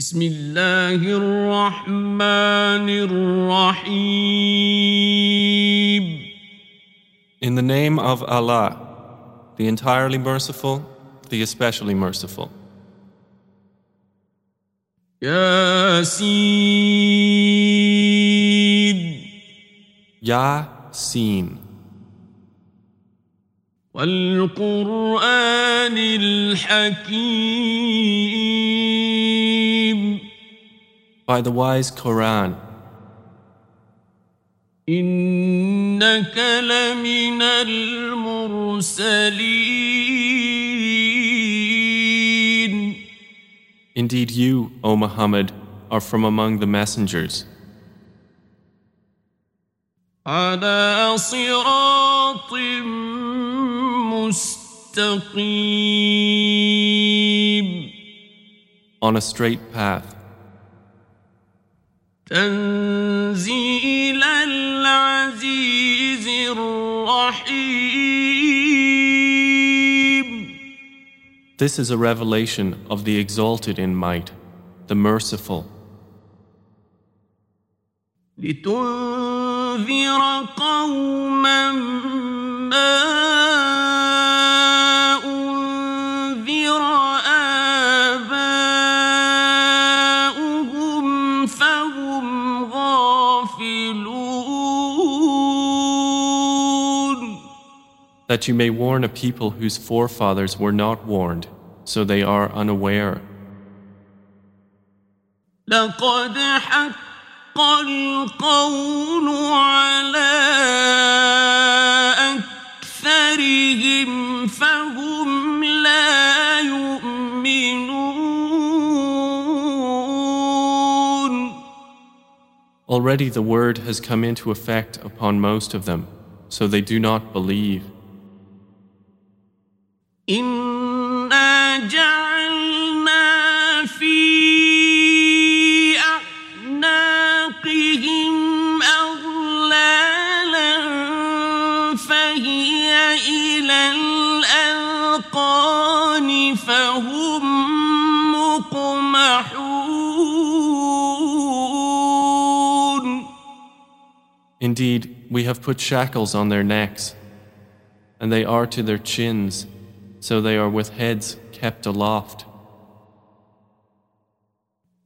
بسم الله الرحمن الرحيم In the name of Allah, the entirely merciful, the especially merciful. ياسين Ya Seen. والقرآن الحكيم By the wise Quran, إنك لمن المرسلين indeed you, O Muhammad, are from among the messengers, على صراط مستقيم on a straight path, تنزيل العزيز الرحيم This is a revelation of the exalted in might, the merciful, لتنذر قوما that you may warn a people whose forefathers were not warned, so they are unaware. لقد حق القول على أكثرهم فهم لا يؤمنون Already the word has come into effect upon most of them, so they do not believe. Indeed, we have put shackles on their necks, and they are to their chins, so they are with heads kept aloft.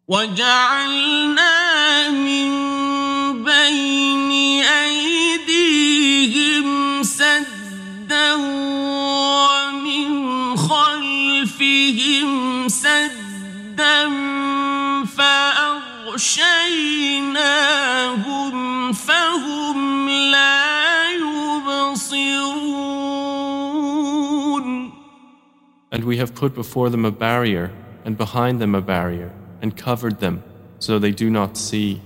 وجعلنا من بين أيديهم سدا ومن خلفهم سدا فأغشيناهم we have put before them a barrier, and behind them a barrier, and covered them, so they do not see.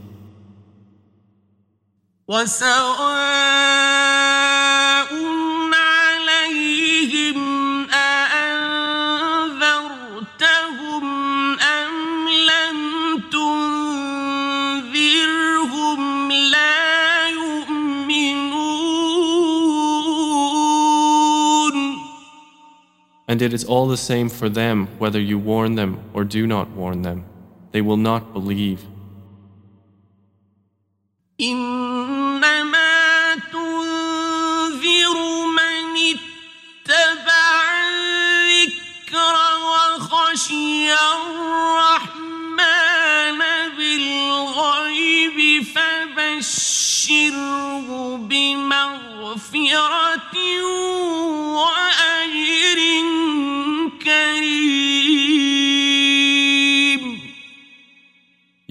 And it is all the same for them whether you warn them or do not warn them. They will not believe. In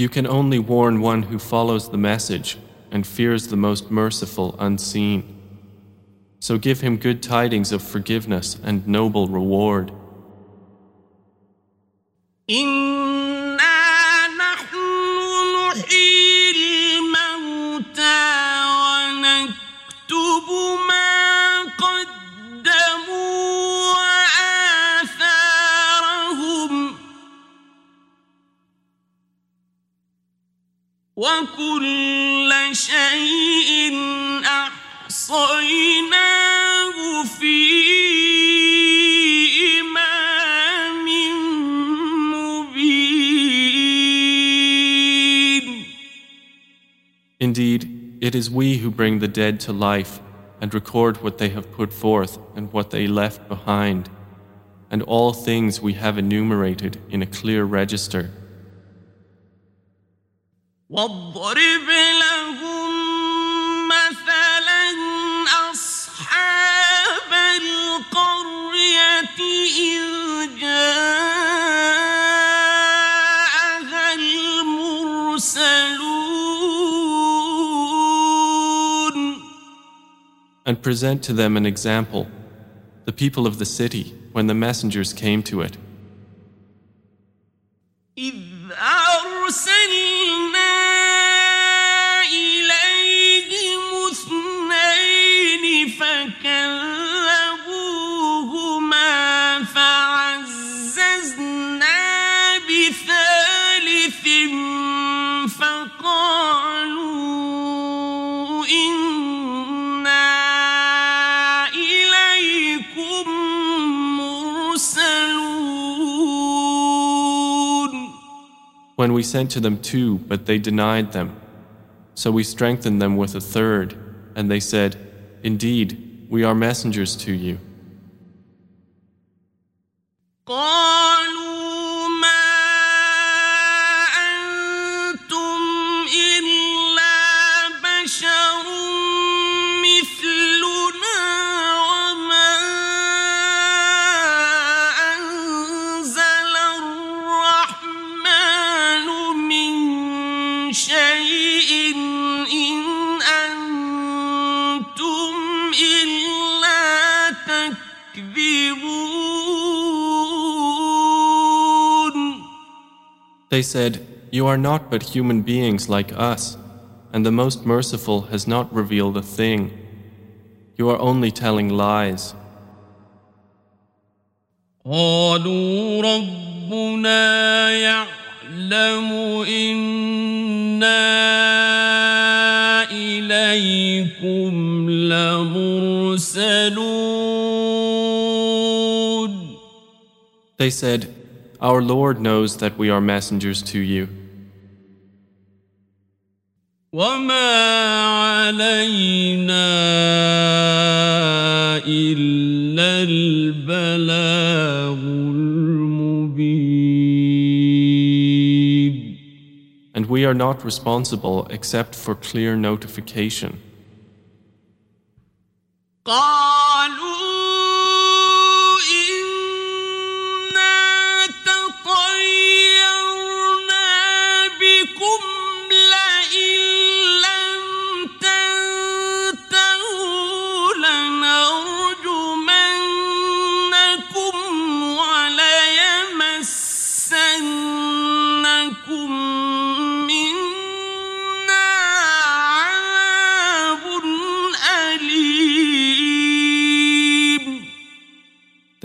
You can only warn one who follows the message and fears the most merciful unseen. So give him good tidings of forgiveness and noble reward. In شيء أحصيناه في إمام مبين Indeed, it is we who bring the dead to life and record what they have put forth and what they left behind. And all things we have enumerated in a clear register. And present to them an example, the people of the city, when the messengers came to it. When we sent to them two, but they denied them. So we strengthened them with a third, and they said, Indeed, we are messengers to you. They said, You are not but human beings like us, and the Most Merciful has not revealed a thing. You are only telling lies. قالوا ربنا يعلم إنا إليكم لمرسلون They said, Our Lord knows that we are messengers to you, وما علينا إلا البلاغ المبين and we are not responsible except for clear notification.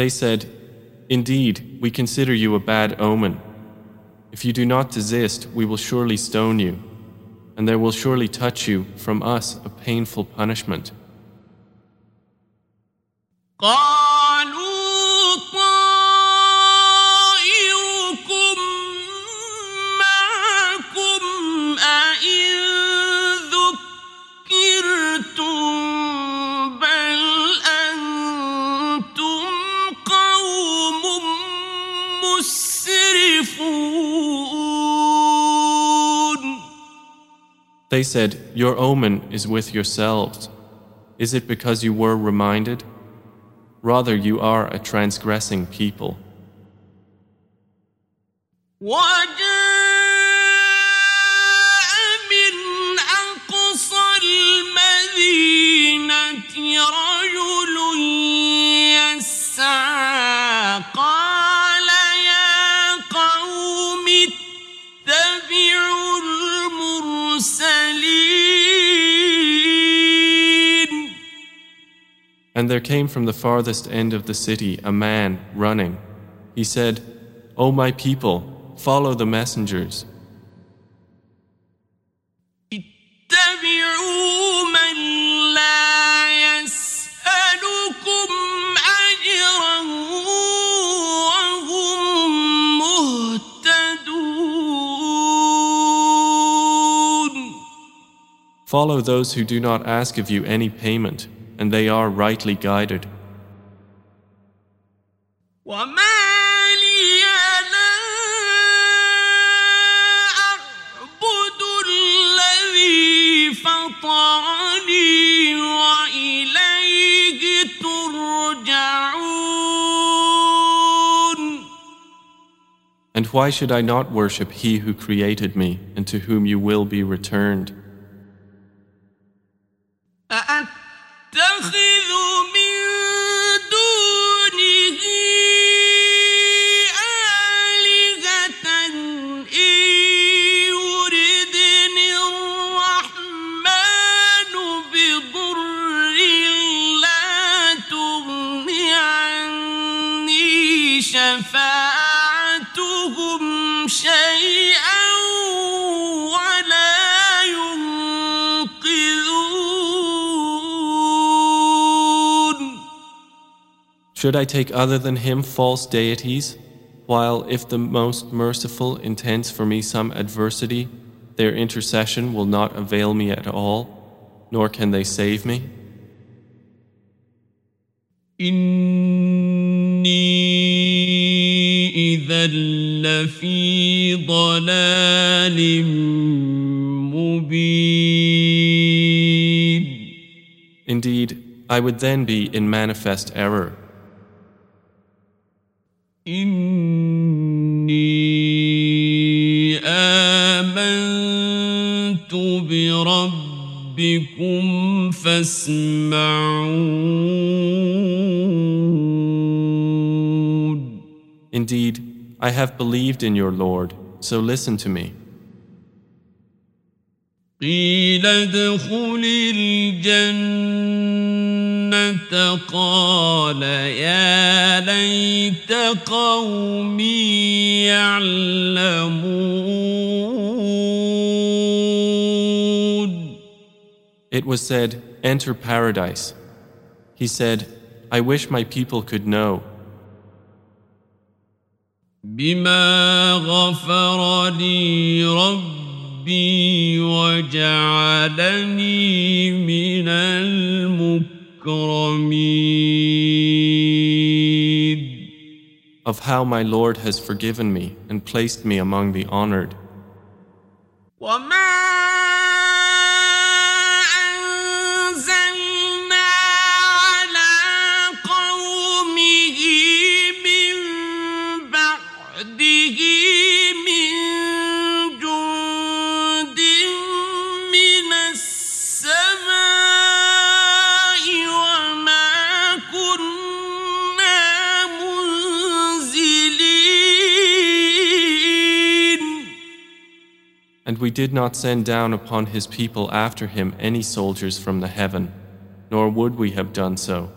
They said, Indeed, we consider you a bad omen. If you do not desist, we will surely stone you, and there will surely touch you from us a painful punishment. They said, Your omen is with yourselves. Is it because you were reminded? Rather, you are a transgressing people. وجاء And there came from the farthest end of the city a man running. He said, O my people, follow the messengers. Follow those who do not ask of you any payment and they are rightly guided. And why should I not worship He who created me and to whom you will be returned? Should I take other than Him false deities? While if the Most Merciful intends for me some adversity, their intercession will not avail me at all, nor can they save me? إني إذا لفي ضلال مبين Indeed, I would then be in manifest error. بربكم فاسمعون. Indeed, I have believed in your Lord, so listen to me. قيل ادخل الجنة. قال يا ليت قومي يعلمون. It was said, Enter paradise. He said, I wish my people could know. بما غفر لي ربي وجعلني من المكرمين of how my Lord has forgiven me and placed me among the honored. وما did not send down upon his people after him any soldiers from the heaven, nor would we have done so.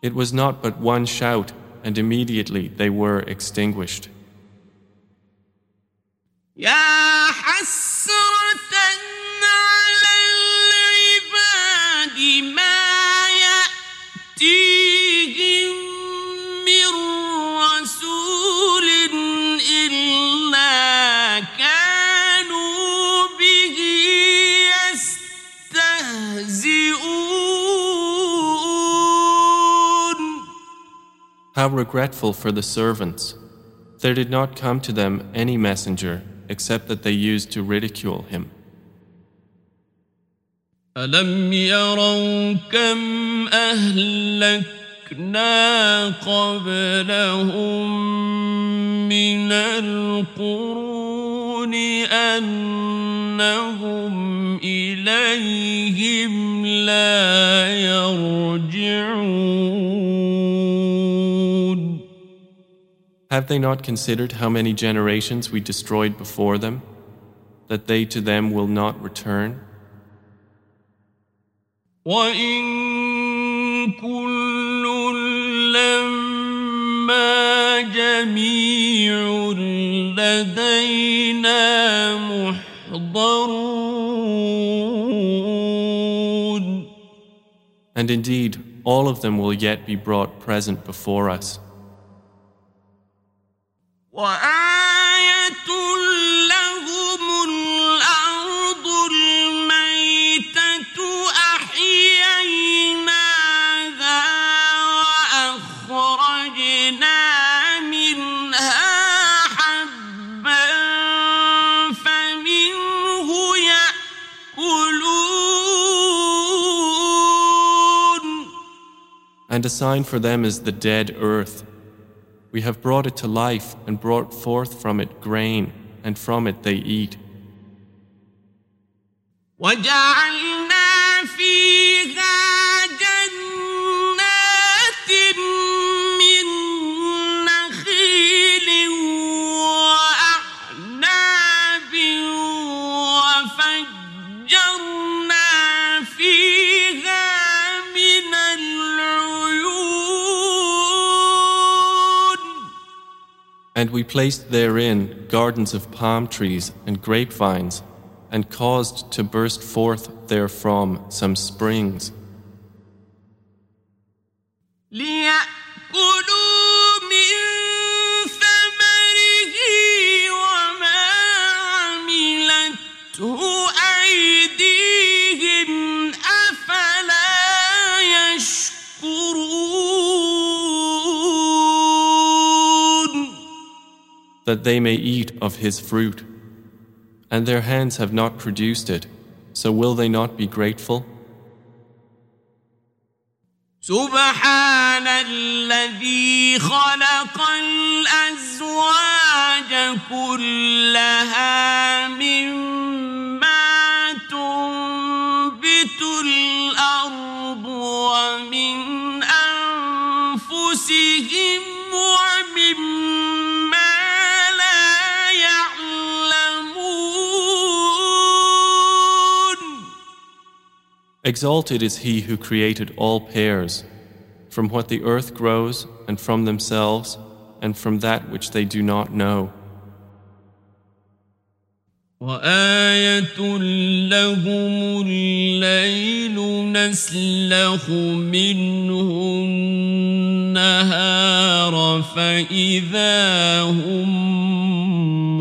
It was not but one shout and immediately they were extinguished. How regretful for the servants! There did not come to them any messenger except that they used to ridicule him. ألم يروا كم أهلكنا قبلهم من القرون أنهم إليهم لا يرجعون Have they not considered how many generations we destroyed before them, that they to them will not return? And indeed, all of them will yet be brought present before us. وآية لهم الأرض الميتة أحييناها وأخرجنا منها حبا فمنه يأكلون And a sign for them is the dead earth. We have brought it to life and brought forth from it grain, and from it they eat. وجعلنا فيها And we placed therein gardens of palm trees and grapevines, and caused to burst forth therefrom some springs, that they may eat of his fruit. And their hands have not produced it, so will they not be grateful? سبحان الذي خلق الأزواج كلها مما Exalted is he who created all pairs, from what the earth grows, and from themselves, and from that which they do not know. وآية لهم الليل نسلخ منه النهار فإذا هم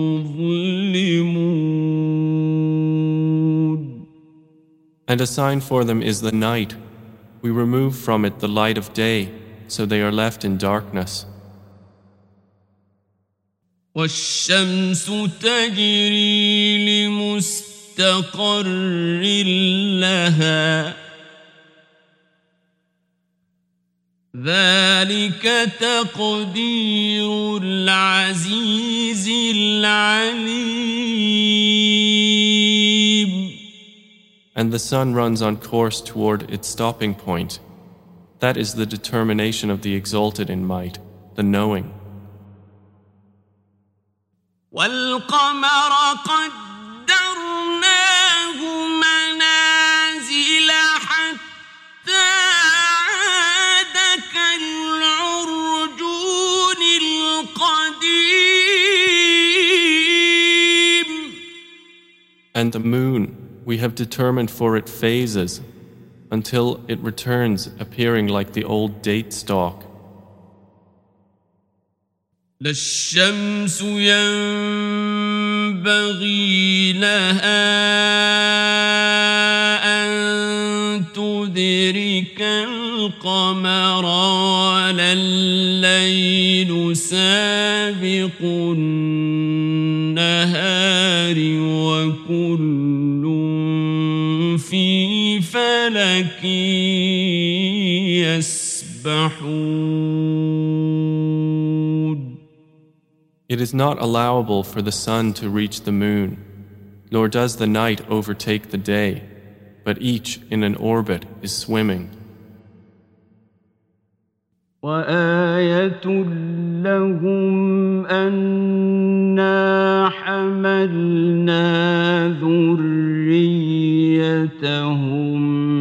مظلمون And a sign for them is the night. We remove from it the light of day, so they are left in darkness. والشمس تجري لمستقر لها ذلك تقدير العزيز العليم and the sun runs on course toward its stopping point. That is the determination of the exalted in might, the knowing. And the moon we have determined for it phases until it returns appearing like the old date stalk. لا الشمس ينبغي لها أن تدرك القمر ولا الليل سابق النهار وكل فلك يسبحون It is not allowable for the sun to reach the moon, nor does the night overtake the day, but each in an orbit is swimming. وآية لهم أنا حملنا ذريتهم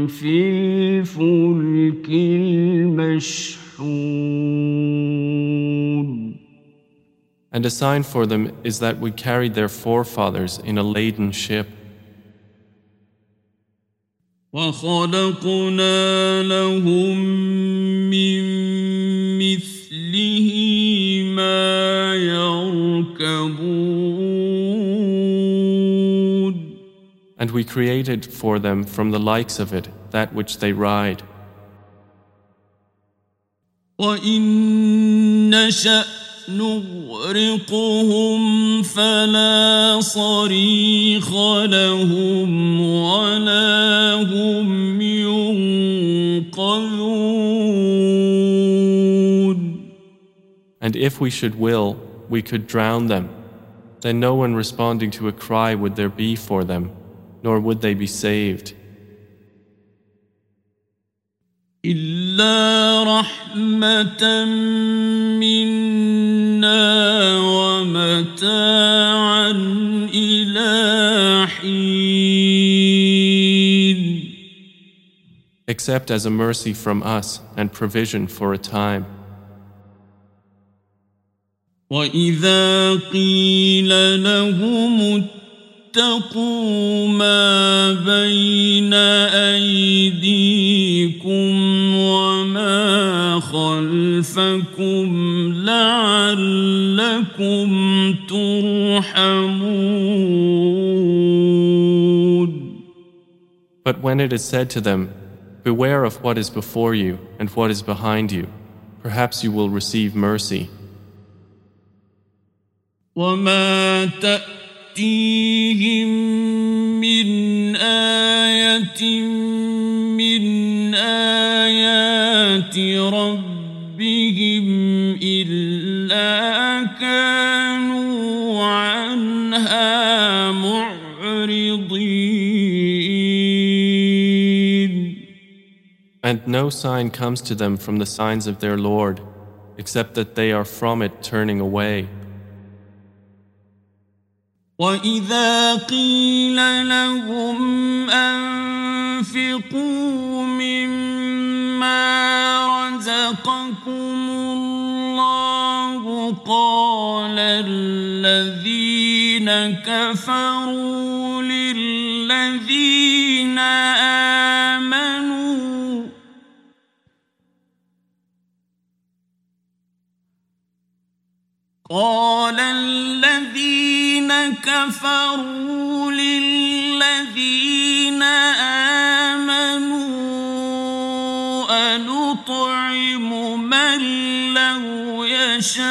في الفلك المشحون And a sign for them is that we carried their forefathers in a laden ship. وخلقنا لهم من مثله ما And we created for them from the likes of it that which they ride. وإن نشأ نغرقهم فلا صريخ لهم ولا هم ينقذون And if we should will, we could drown them. Then no one responding to a cry would there be for them, nor would they be saved. إلا رحمة منا ومتاعا إلى حين Except as a mercy from us and provision for a time. وإذا قيل لهم اتقوا ما بين أيديكم وما خلفكم لعلكم ترحمون But when it is said to them, Beware of what is before you and what is behind you, perhaps you will receive mercy. وما تأتيهم من آية من آيات ربهم إلا كانوا عنها معرضين And no sign comes to them from the signs of their Lord, except that they are from it turning away. وإذا قيل لهم أنفقوا مما رزقكم الله قال الذين كفروا للذين آمنوا قال الذين كفروا للذين آمنوا أنطعم من لو يشاء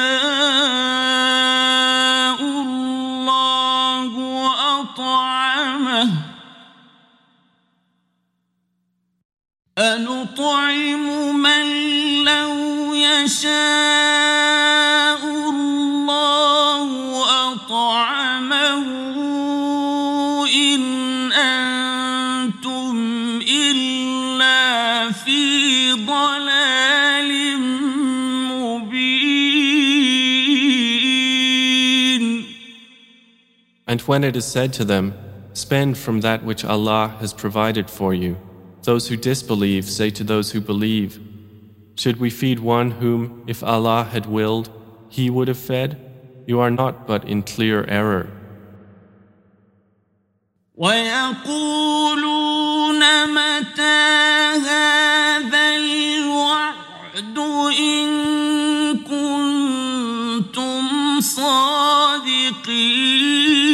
الله أطعمه أنطعم من لو يشاء And when it is said to them, Spend from that which Allah has provided for you, those who disbelieve say to those who believe, Should we feed one whom, if Allah had willed, He would have fed? You are not but in clear error. ويقولون متى هذا الوعد إن كنتم صادقين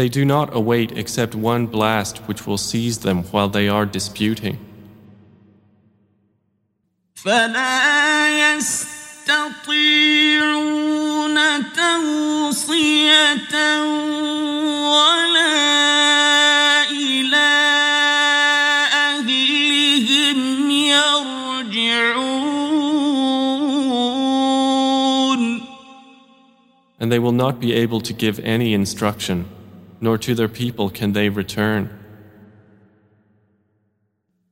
They do not await except one blast which will seize them while they are disputing. فلا يستطيعون توصية ولا إلى أهلهم يرجعون And they will not be able to give any instruction, nor to their people can they return.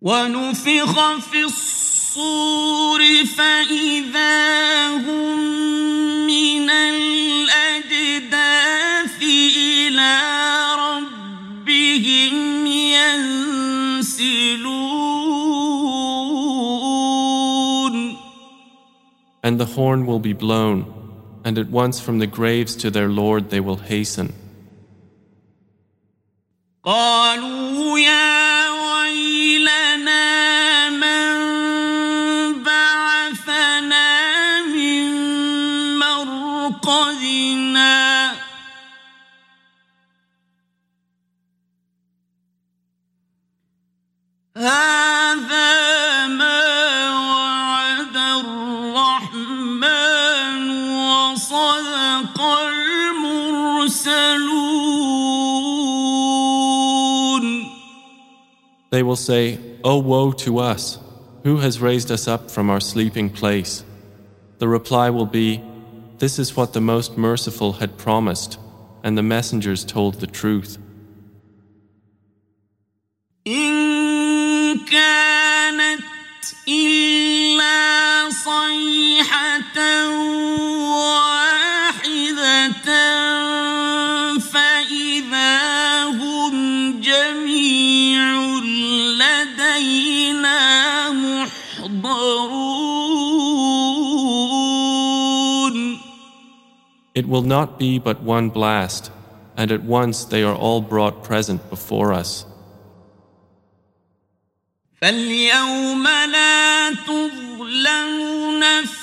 ونفخ في الصور فإذا هم من الأجداث إلى ربهم ينسلون And the horn will be blown, and at once from the graves to their Lord they will hasten. قالوا يا They will say, O woe to us! Who has raised us up from our sleeping place? The reply will be, This is what the Most Merciful had promised, and the messengers told the truth. It will not be but one blast, and at once they are all brought present before us. فاليوم لا تظلم نفس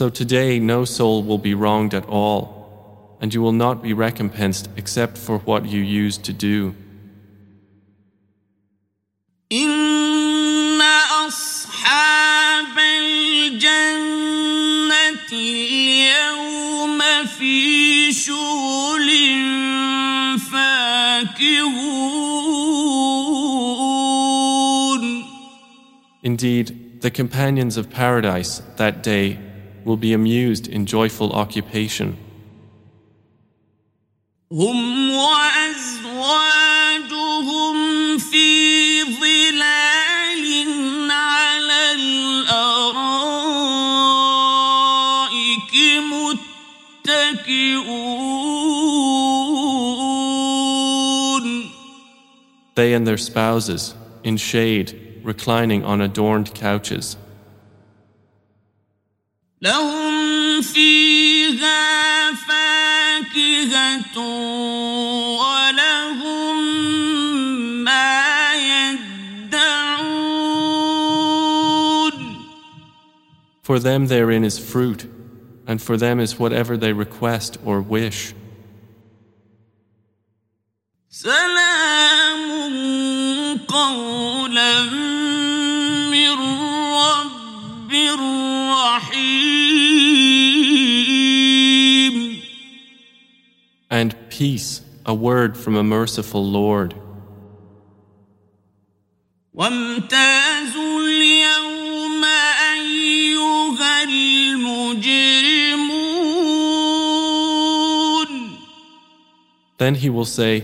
So today no soul will be wronged at all, and you will not be recompensed except for what you used to do. Indeed, the companions of paradise that day will be amused in joyful occupation. هم وأزواجهم في ظلال على الأرائك متكئون They and their spouses, in shade, reclining on adorned couches. لهم فيها فاكهة ولهم ما يدعون For them therein is fruit, and for them is whatever they request or wish. سلام قولا And peace, a word from a merciful Lord. وامتازوا اليوم أيها المجرمون Then he will say,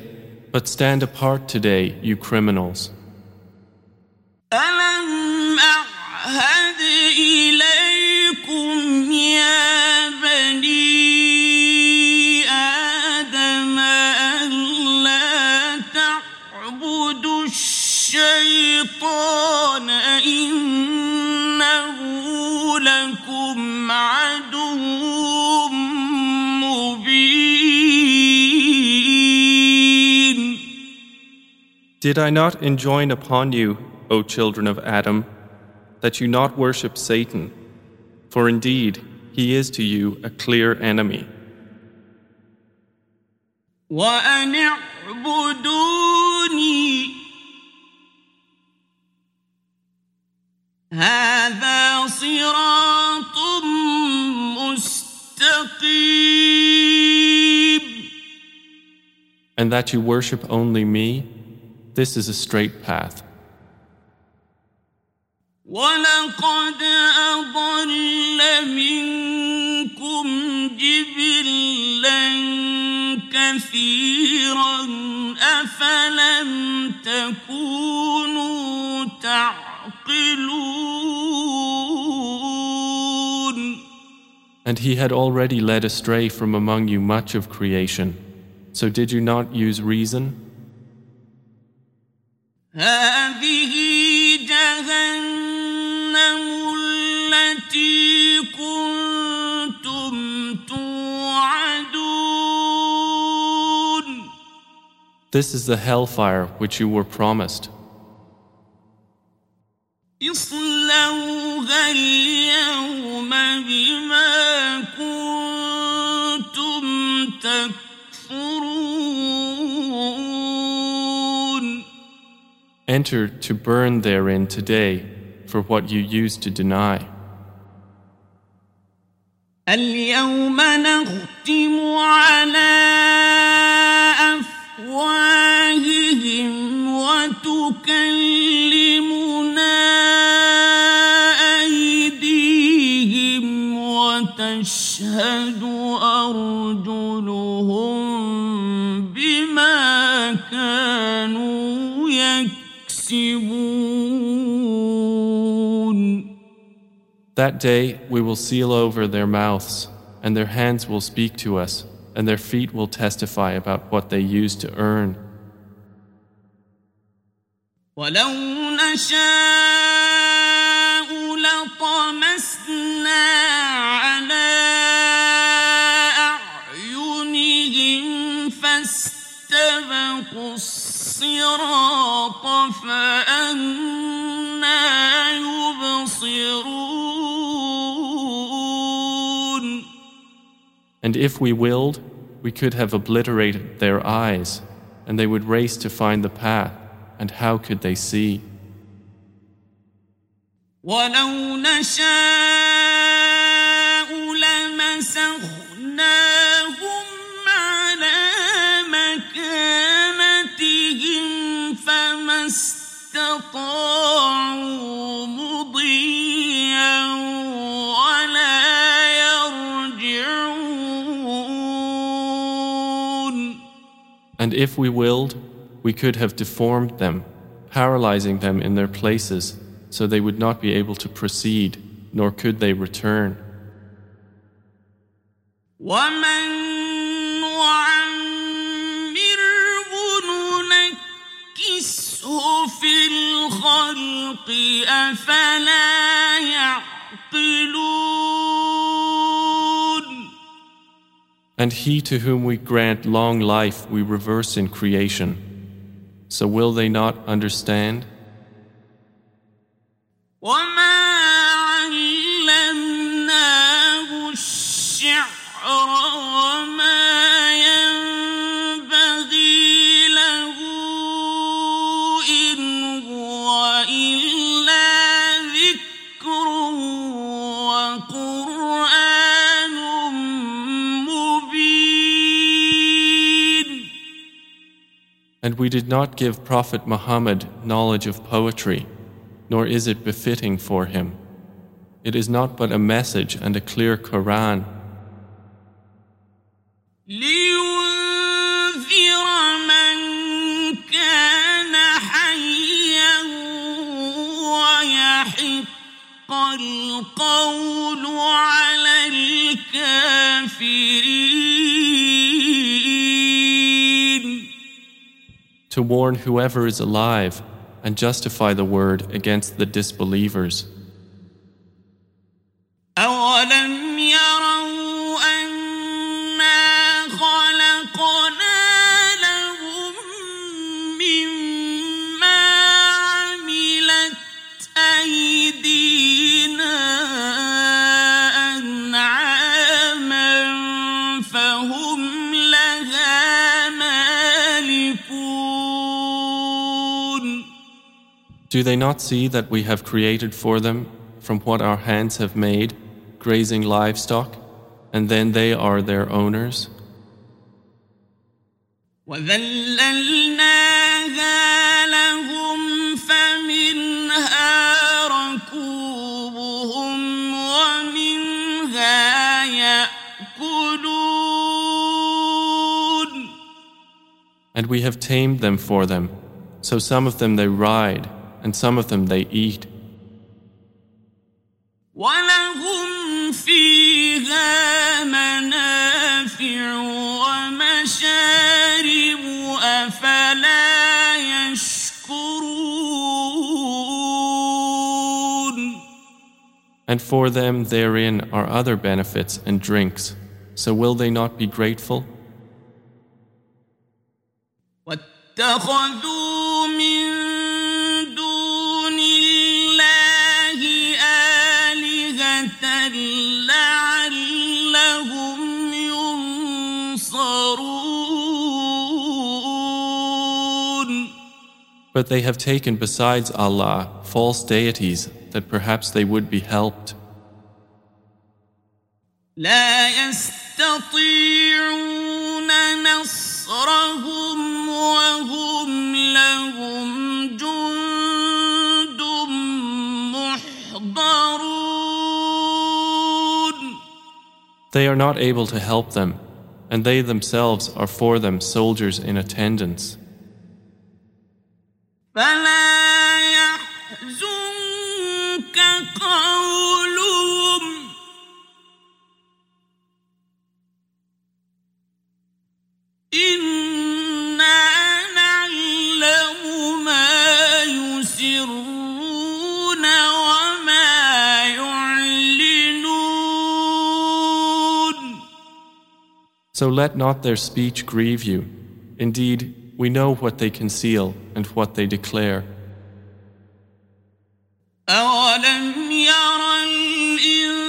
But stand apart today, you criminals. ألم أعهد إليكم يا لكم عدو مبين Did I not enjoin upon you, O children of Adam, that you not worship Satan? For indeed, he is to you a clear enemy. وأن اعبدوني And that you worship only me, this is a straight path. كثيرا افلم تكونوا تعلمون and he had already led astray from among you much of creation. So did you not use reason? This is the hellfire which you were promised. اليوم بما كنتم تكفرون Enter to burn therein today for what you used to deny. اليوم نختم على أفواههم وتكلمنا وتشهد أرجلهم بما كانوا يكسبون That day we will seal over their mouths, and their hands will speak to us, and their feet will testify about what they used to earn. ولو نشاء لطمسنا فاستبقوا الصراط فأنا يبصرون And if we willed, we could have obliterated their eyes, and they would race to find the path, and how could they see? ولو نشاء استطاعوا مضيا ولا يرجعون And if we willed, we could have deformed them, paralyzing them in their places, so they would not be able to proceed, nor could they return. ومن في الخلق أفلا يعقلون And he to whom we grant long life we reverse in creation. So will they not understand? وما And we did not give Prophet Muhammad knowledge of poetry, nor is it befitting for him. It is not but a message and a clear Quran, لينذر من كان حيا ويحق القول على الكافرين to warn whoever is alive and justify the word against the disbelievers. Do they not see that we have created for them, from what our hands have made, grazing livestock, and then they are their owners? And we have tamed them for them, so some of them they ride and some of them they eat. ولهم فيها منافع ومشارب أفلا يشكرون And for them therein are other benefits and drinks. So will they not be grateful? واتخذوا But they have taken besides Allah false deities that perhaps they would be helped. لا يستطيعون نصرهم وهم لهم جند محضرون They are not able to help them, and they themselves are for them soldiers in attendance. فلا يحزنك قولهم إنا نعلم ما يسرون وما يعلنون So let not their speech grieve you. Indeed, we know what they conceal and what they declare. أولم ير الإنسان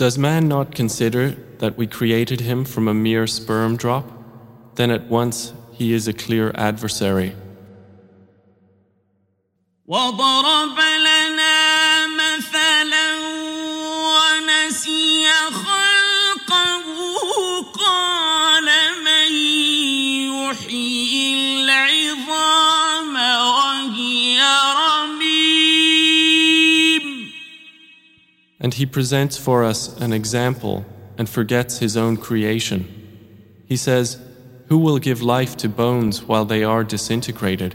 Does man not consider that we created him from a mere sperm drop? Then at once he is a clear adversary. And he presents for us an example and forgets his own creation. He says, Who will give life to bones while they are disintegrated?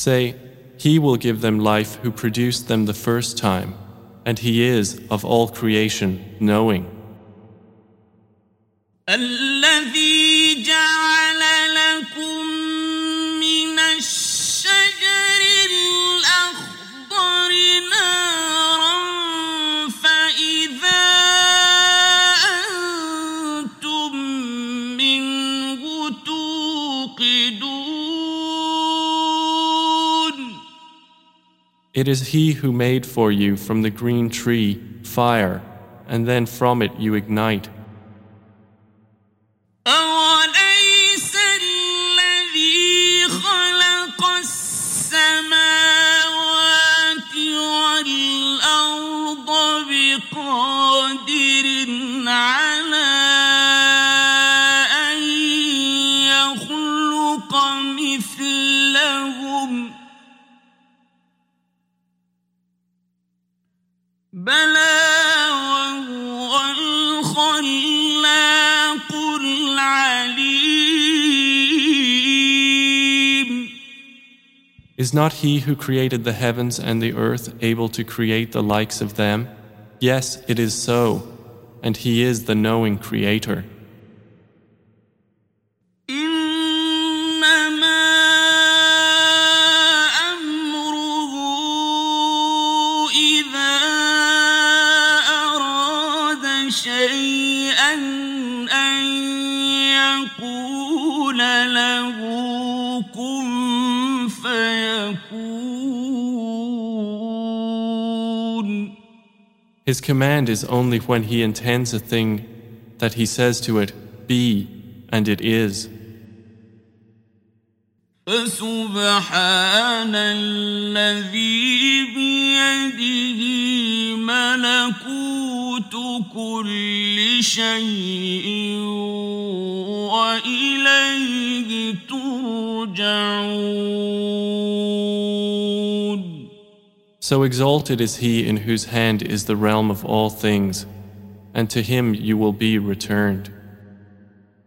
Say, He will give them life who produced them the first time, and He is of all creation knowing. It is He who made for you from the green tree fire, and then from it you ignite. Is not He who created the heavens and the earth able to create the likes of them? Yes, it is so, and He is the knowing Creator. His command is only when He intends a thing that He says to it, Be, and it is. فسبحان الذي بيده ملكوت كل شيء وإليه ترجعون so exalted is He in whose hand is the realm of all things, and to Him you will be returned.